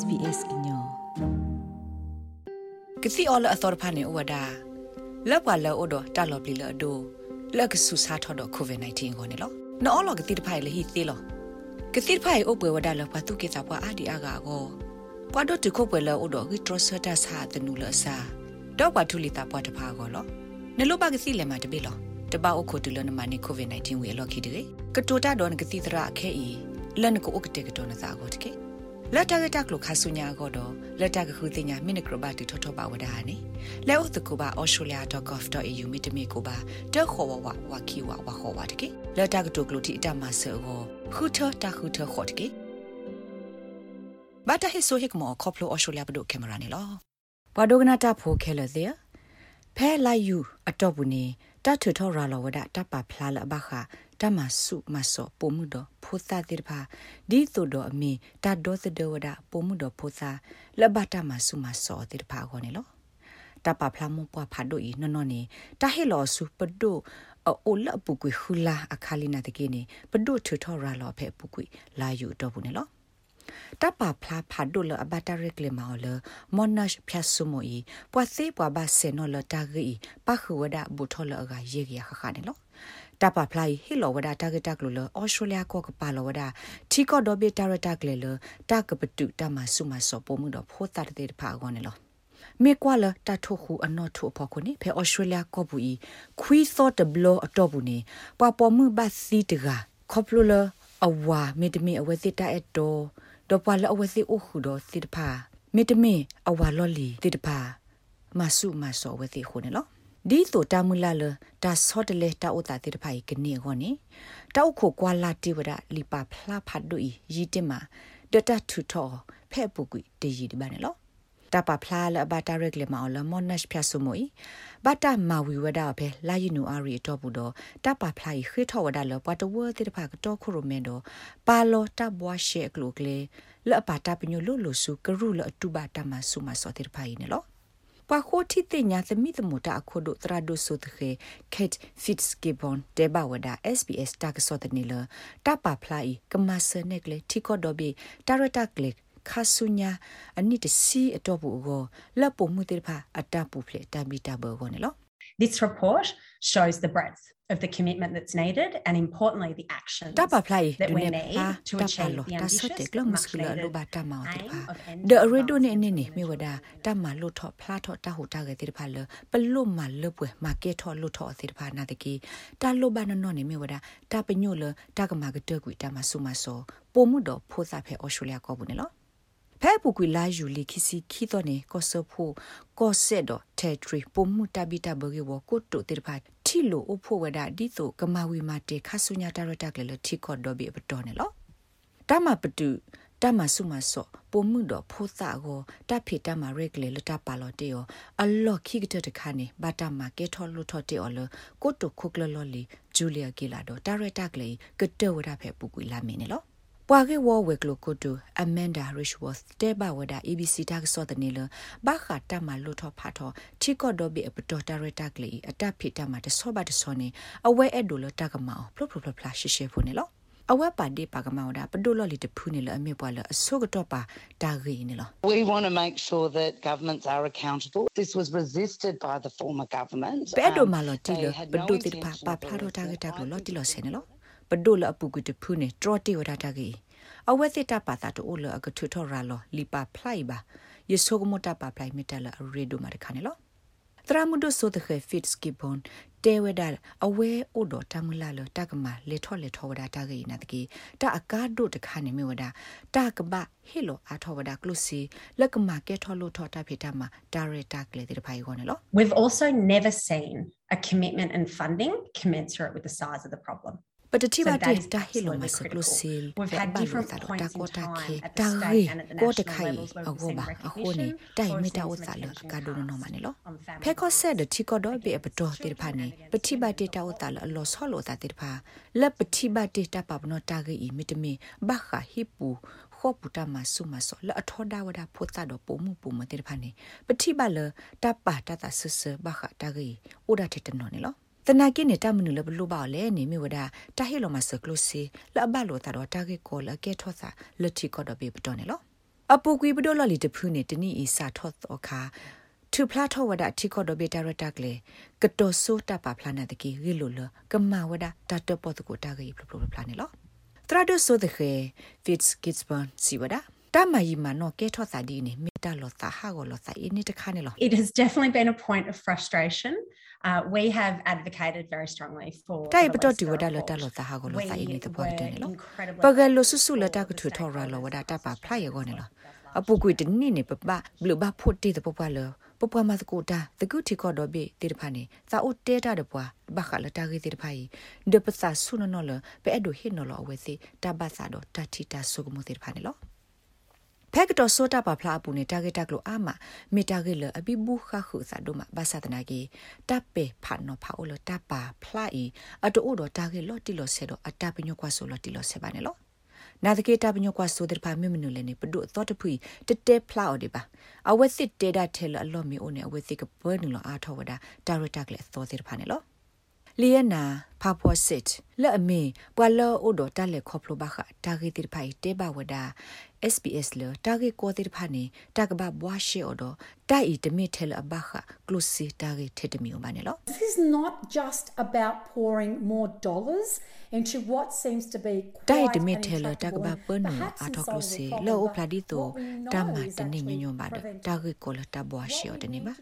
SBS inyo ကစီအော်လအသော်ဖာနေဝဒါလောက်ပါလောဒတာလော်ပလီလောဒိုလက်ကဆူစာထော်တော့ covid-19 ကိုနေလောနော်လောကတိတဖိုင်လေဟီသေးလောကတိတဖိုင်အုပ်ပွဲဝဒါလောပါတုကေစာပွားအာဒီအာဂါကိုပွားတော့တခုပွဲလောဒိုဂီထရဆတာစာတနူလစာတော့ပါထူလီတာပွားတဖာကိုလောနလောပါကစီလေမှာတပိလောတပါအခုတူလနမနီ covid-19 ဝေလောခိတေကတိုတာတော့ကတိတရာအခဲဤလန်ကိုဥကတေကတော်နစာကိုတကေ လက်တကတက်လို့ခါဆုညာကတော့လက်တကခုတင်ညာမိနစ်ကရဘတီထောထောပါဝဒါနေလဲဥတကူပါ australia.gov.au မိတမီကိုပါတက်ခေါ်ဝဝဝခီဝဝခေါ်ပါတကေလက်တကတုကလူတီအတမဆောခုထတခုထခေါ်တကေဘာတဟိဆိုဟစ်မောခေါပလို australia ဘဒုကင်မရာနေလောဘဒုကနာတာဖိုခဲလသေးဖဲလိုက်ယူအတော့ဘူးနေတတ်ထထော်ရာလောဝဒတပဖလာလဘခ တမဆုမဆောပုံမှုတော့ဖိုသာတိဖာဒီဆိုတော့အမီတတ်တော့စဒဝဒပုံမှုတော့ဖိုသာလဘတမဆုမဆောတိဖာခေါ်နေလောတပဖလာမပွားဖာဒိုဤနော်နော်နေတာဟေလောစုပဒိုအိုလပုကွေခူလာအခါလီနာတကေနေပဒိုထထော်ရာလောဖဲပုကွေလာယူတော့ဘူးနေလောတပဖလာဖာဒိုလအဘတာရက်လေမောလမွန်နရှဖြတ်ဆုမိုဤပွာစေပွာဘဆေနော်လတာဂီပခဝဒဘူထောလအကရေရခခနေလော တပဖလိုက်ဟီလောဝဒတာဂက်တက်လို့လဩစတြေးလျကောကပါလောဝဒထီကောဒိုဘီတာရတက်လေလတာကပတုတမဆုမဆောပိုမှုတော့ဖိုးတာတဲ့ဖာကောနေလောမေကွာလတထုခုအနော်ထုဖို့ခုနေဖဲဩစတြေးလျကောပူဤခွီသော့တဘလအတော့ဘူးနေပွာပေါ်မှုဘတ်စီတကခေါပလူလအဝါမေတမီအဝစီတာအတော်တော့ပွာလအဝစီအိုခုတော့စီတဖာမေတမီအဝါလော်လီတိတဖာမဆုမဆောဝစီခုနေလော ဒီဆိုတာမူလာလတာဆော့တလေတာဥတာတိတဖိုင်ကနေခေါနေတောက်ခိုကွာလာတိဝဒလီပါဖလာဖတ်ဒူရီတင်မာဒတာထူထောဖဲ့ပုကွီတရီဒီပါနေလောတပဖလာလဘတာရက်လေမောလမွန်နက်ဖျာဆုမွိဘတာမာဝီဝဒါဖဲလာယီနူအာရီတော့ဘူးတော့တပဖလာခိထောဝဒါလပတ်တဝတိတဖကတော့ခုရမန်တော့ပါလောတဘွားရှေကလုကလေလပတာပညိုလိုလိုစုကရုလအတူပါတမဆုမစောတိတဖိုင်နေလော ပခိုတီတင်ညာသမီသမတာအခုဒိုတရာဒိုဆုတခေကက်ဖစ်စကီဘွန်တေဘဝဒါ SBS တာကစောတနီလတပဖလိုက်ကမဆနက်ကလေတီကိုဒိုဘီတာရတာကလစ်ခါဆုညာအနိတစီအတော့ဘူးကိုလက်ပုံမှုတေဖာအတပူဖလေတမီတာဘောကိုနော် This report shows the breadth of the commitment that's needed and importantly the action that apply that we need to achieve the ambitious te klo muskula lo ba ta ma te pa de redo ne ne ne me wada ta ma lo tho phla tho ta ho ta ge te pa lo pa lo ma lo pwe ma ke tho lo tho te pa na te ki ta lo ba no no ne me wada ta pe nyo lo ta ka ma ge te ku ta ma su ma so po mu do pho sa phe australia ko bu ne lo ဖဲပူကွေလာယူလီခီစီခီတော့နေကောဆဖိုကောဆက်တော့တေထရီပုံမှုတဘီတဘဂေဝကိုတိုတေဖာ တီလိုအဖို့ဝဒဒီဆိုကမဝီမာတေခါဆုညာတရတက်လေတီကော့တော့ဘီပတော်နေလောတမပတူတမဆုမဆောပုံမှုတော့ဖိုးစာကိုတဖိတမရက်လေလတပါလို့တေယောအလော့ခိကတဲ့ခါနေဘာတမကေထောလို့ထော်တေော်လကိုတိုခုကလလော်လီဂျူလီယာဂီလာတော့တရတက်ကလေကတဲ့ဝဒဖဲပူကွေလာမင်းနေလော ပွာကေဝဝက်ကလကိုတိုအမန်ဒါရစ်ဝတ်တေဘဝဒါ ABC တက်ဆော့တနေလဘာခတာမလို့ထဖာထချီကော့ဒိုဘီအပတော်တာရတက်လီအတက်ဖိတမတဆောဘတ်ဆောနေအဝဲအဲ့ဒိုလတကမောဖလဖလဖလာရှိရှိဖို့နေလောအဝက်ပါဒီပါကမောဒါပဒိုလလီတဖူးနေလအမေပွားလအဆုကတော့ပါတာဂီနေလော We want to make sure that governments are accountable. This was resisted by the former government. ပဲဒိုမာလောတီလပဒိုတိပါပါဖလာတော့တာကတာကလောတီလောဆဲနေလော ပဒိုလအပူကတဖူးနေထရတီဝဒတာကြီးအဝဲစစ်တပါတာတိုလအကထွထော်ရာလောလီပါဖလိုက်ပါယေဆိုကမတပါဖလိုက်မီတလရေဒိုမာတခါနေလောတရာမဒိုဆိုတဲ့ဖစ်စကီဘွန်တဲဝဒါအဝဲအိုဒတမလာလတကမလေထော်လေထော်ဝဒါတကေနာတကေတအကားဒိုတခါနေမဝဒါတကဘဟီလိုအထော်ဝဒါကလုစီလကမကဲထော်လို့ထော်တာဖိတမဒါရတာကလေတဲ့ဖိုင်ကောနေလော We've also never seen a commitment and funding commensurate with the size of the problem. But ti ba ti ta hi lo ma sa klo sil We've had different ta points ko in ta time ke at the ta state ri and at the ko ta national khai levels where a we've go seen ba a ho ni recognition, dai mi ta o tourism sa lo attention ka do no ma ne lo on family phe ko se de violence ti ko do be a to ti pha ni pa ti ba ti ta o ta lo lo so lo ta ti pha le pa ti ba ti ta pa no ta ge i mi te mi ba kha hi pu ခောပူတာမဆုမဆောလအထောဒါဝဒဖိုတာတော့ပုံမှုပုံမတဲ့ဖာနေပတိပါလတပါတတဆဆဘခတာဂီဥဒတဲ့တနော်နေလော တနာကိနေတမနုလဘလူပါလေနေမိဝဒတာဟီလိုမဆကလုစီလဘလိုတာတော့တာဂီကောလကဲထောစာလတိကောတော့ဘေပတော်နေလောပအပူကွေဘဒလလီတဖူးနေတနီအီစာထော့တော့ခါသူဖလာထောဝဒတိခောဒဘေတာရတက်လေကတောဆိုတာပါဖလာနာတကီရီလိုလကမဝဒတတ်ပေါ်တကိုတာဂီပလပလဖလာနေလောတရဒဆိုဒခေ ဖစ်ကစ်ဘန်စီဝဒတမယီမနောကေထောစာဒီနေမီတာလောစာဟာကိုလောစာအင်းတခါနေလော It has definitely been a point of frustration uh, we have advocated very strongly for တိုင်ပတော့ဒီဝဒလောတာလောစာဟာကိုလောစာအင်းတဲ့ပေါ်တဲ့လောပကလောဆူဆူလတာကထူထော်ရလောဝဒတာပါဖလိုက်ရောနေလောအပုကွေတနိနေပပဘလဘဖို့တီတပပလောပပမသကိုတာတကုတီကောဒဘေတေတဖာနေသာအိုတေတာတပွားဘခလတာဂေတေတဖာဤဒပစာဆုနနော်လပဲအဒိုဟိနော်လောအဝဲစီတဘဆာတော့တတိတာဆုကမတေတဖာနေလော ဖက်ကတော့ဆိုတာပါဖလာပူနေတာဂက်တက်လို့အာမမီတာဂက်လအဘိဘူးခခုစာဒိုမဘာသာတနာကြီးတပ်ပေဖာနော်ဖာအိုလတပ်ပါဖလာဤအတူအိုတော့တာဂက်လော်တီလော်ဆေတော့အတပညောကွာဆိုလော်တီလော်ဆေပါနေလောနာတကေတာပညောကွာဆိုတဲ့ဖာမြမနုလည်းနေပဒုသောတဖွီတတဲဖလာအော်ဒီပါအဝက်စစ်တေတာထဲလအလော်မီအိုနေအဝက်စစ်ကဘနုလောအားထောဝဒဒါရတာကလည်းသောတဲ့ဖာနေလောလီယနာ ဖာပေါ်စစ်လဲ့အမေပွာလောအိုဒတာလက်ခေါပလိုဘာခတာဂီတိဖိုင်တေဘဝဒါ SBS လတာဂီကိုတိဖာနေတာကဘဘွားရှေအော်ဒတိုင်တမီထဲလဘခကလုစီတာဂီထေတမီဘာနေလော This is not just about pouring more dollars into what seems to be တိုင်တမီထဲလတာကဘပနူအာထောကလုစီလောအိုဖလာဒီတိုတမတနေညညွန်ပါဒတာဂီကိုလတာဘွားရှေအော်တနေပါ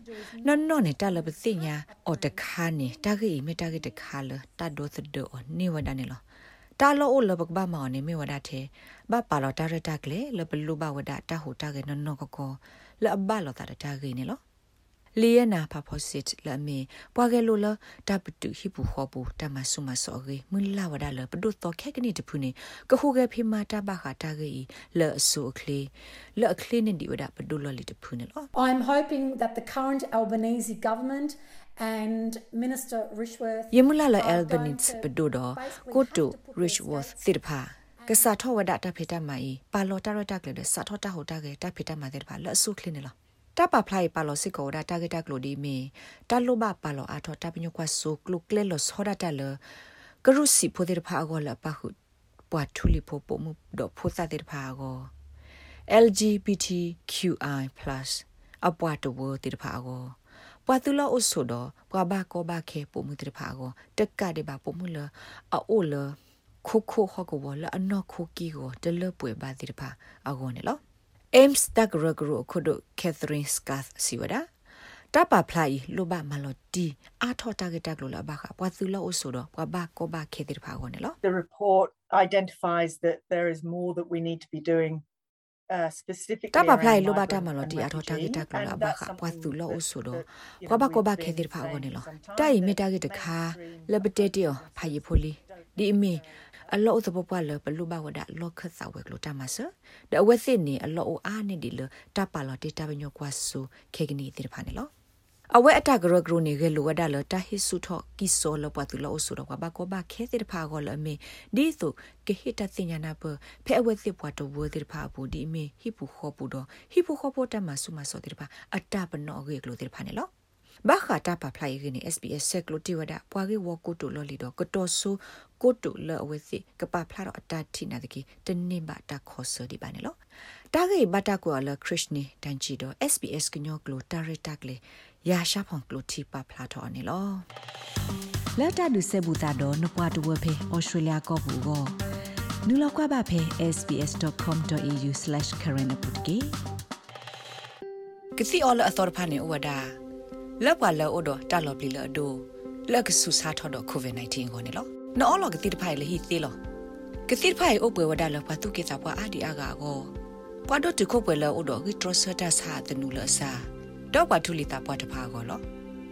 နော်နော်နေတာလပသိညာအော်တခါနေတာဂီမီတာဂီတခါလတာဒိုသဒိုနေဝဒနေလောတာလောလဘကဘာမောနေမေဝဒတဲ့ဘပါလောတာရတာကလေလဘလူဘဝဒတာဟိုတာကေနော်နော်ကကောလဘလောတာတာကေနေလော လီယနာဖဖိုစစ်လမေပွားကလိုလတပတူဟိပူခောပူတမဆုမစောရေမလာဝဒလပဒုတော့ခဲကနေတဖူနေကခုကဖိမာတဘခတာကေလအဆူခလီလအခလီနေဒီဝဒပဒုလလီတဖူနေလော I'm hoping that the current Albanese government and Minister Rishworth ယမလာလအယ်ဘနီစ်ပဒိုဒကိုတို Rishworth သစ်ဖာကစားထောဝဒတာဖေတမိုင်ပါလောတာရတာကလေစာထောတာဟိုတာကေတာဖေတမာတဲ့ဖာလအဆုခလင်းနော် တပဖလိုက်ပါလောစစ်ကောဒါတာဂက်တာကလိုဒီမီတလုဘပါလောအာထောတပညကွာဆုကလုကလေလောဆောဒတာလကရုစီဖိုဒေဖာအောလပခုပွားထူလီဖိုပိုမှုဒဖိုသတဲ့ဖာအော LGBTQI+ အပွားတဝတဲ့ဖာအောပွားသူလောအဆုဒပွားဘာကောဘာခေပိုမှုတဲ့ဖာအောတက်ကတဲ့ဘာပိုမှုလအိုလခိုခိုဟကောဝလအနောခိုကီကိုတလပွေဘာတဲ့ဖာအောနေလော Ames Dagragro Khodo Catherine Scath Siwada တပဖလိုက်လိုဘမလော်တီအာထောတာဂက်တက်လိုလာဘခပွားသူလောအဆိုတော့ပွားဘကောဘခေတိဖာကောနေလော The report identifies that there is more that we need to be doing uh specifically တပဖလိုက်လိုဘတာမလော်တီအာထောတာဂက်တက်လိုလာဘခပွားသူလောအဆိုတော့ပွားဘကောဘခေတိဖာကောနေလောတိုင်မီတာဂက်တခါလဘတေတီယဖာယီဖိုလီဒီအမီ အလောသပပွားလပလူဘဝဒလောခသဝဲကလိုတမဆဒအဝသိနေအလောအားနေဒီလတပလောတေတပညောကွာဆူခေကနီတိဖာနေလောအဝဲအတဂရဂရနေဂလိုဝဒါလတဟိစုထောကီဆိုလပတူလောဆူတော့ဘာကောဘာခဲတိဖာကောလမေဒီဆိုကေဟိတသိညာနာပဖဲအဝဲစစ်ပွားတော့ဝတိဖာပူဒီမေဟိပူခောပူတော့ဟိပူခောပတမဆုမစောတိဖာအတပနောဂေကလိုတိဖာနေလော ဘာခတာပဖလိုက်ရင်း SBS ဆက်ကလိုတီဝဒပွားကေဝကိုတိုလော်လီတော့ကတော်ဆူကိုတိုလော်ဝဲစီကပဖလာတော့အတတိနာတကီတနေပါတာခေါ်ဆဒီပါနေလို့တာဂေဘတာကွာလခရစ်နီတန်ချီတော့ SBS ကညောကလိုတာရတာကလေရာရှာဖောင်ကလိုတီပဖလာတော့နေလို့လက်တာဒုဆေဘူတာတော့နပွားတဝဖေဩစတြေးလျကောဘူကိုနူလောက်ကွာပါဖေ sbs.com.au/current ပုတ်ကေကစီအော်လအသော်ဖာနေဝဒါ လောက်ပါလောအိုတော့တာလော်ပလီလော်ဒိုလက်ကဆူစားထော်တော့ covid-19 ကိုနေလောနော်လောကတိတဖိုင်လေဟီသေးလောကတိတဖိုင်အိုပွဲဝဒါလောဖတ်သူကေတာပွားအာဒီအာဂါကိုပွားတော့တခုပွဲလောအိုတော့ဂီထရဆတာစာတနူလဆာတော့ပွားထူလီတာပွားတဖာကိုလော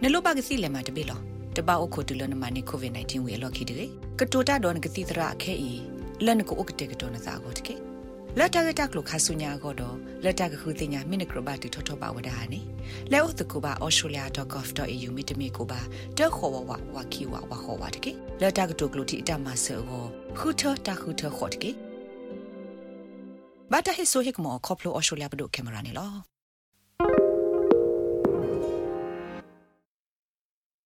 နလောပါကစီလေမတပိလောတပအိုခိုတူလနမနီ covid-19 ဝေလောခိတေကတိုတာတော့ကတိတရာခဲဤလန်ကိုဥကတေကတော်နသာကိုတကေ လက်တကတက်လို့ခါဆုညာကတော့လက်တကခုတင်ညာမိနကရဘတ်ထထပါဝဒါနေလဲဥတကူပါ australia.gov.au မိတမီကိုပါတက်ခေါ်ဝဝဝခီဝဝခေါ်ဝတကေလက်တကတုကလို့တီအတမဆောခုထတခုထခေါ်တကေဘာတဟိဆိုဟိကမောခေါပလို australia ဘဒုကင်မရာနေလော